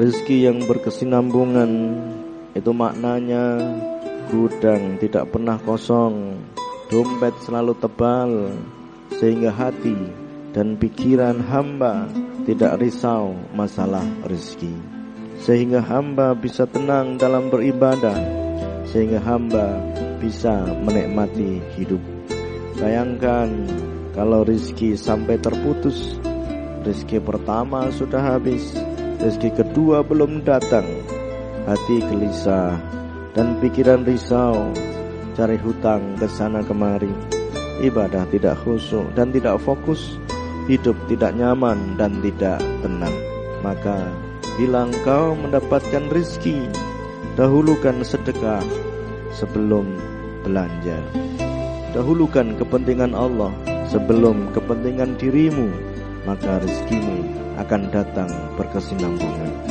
Rezeki yang berkesinambungan itu maknanya gudang tidak pernah kosong, dompet selalu tebal, sehingga hati dan pikiran hamba tidak risau masalah rezeki. Sehingga hamba bisa tenang dalam beribadah, sehingga hamba bisa menikmati hidup. Bayangkan kalau rezeki sampai terputus, rezeki pertama sudah habis, rezeki kedua belum datang, hati gelisah dan pikiran risau, cari hutang ke sana kemari, ibadah tidak khusyuk dan tidak fokus, hidup tidak nyaman dan tidak tenang. Maka bila engkau mendapatkan rizki, dahulukan sedekah sebelum belanja. Dahulukan kepentingan Allah sebelum kepentingan dirimu, maka rizkimu akan datang berkesinambungan.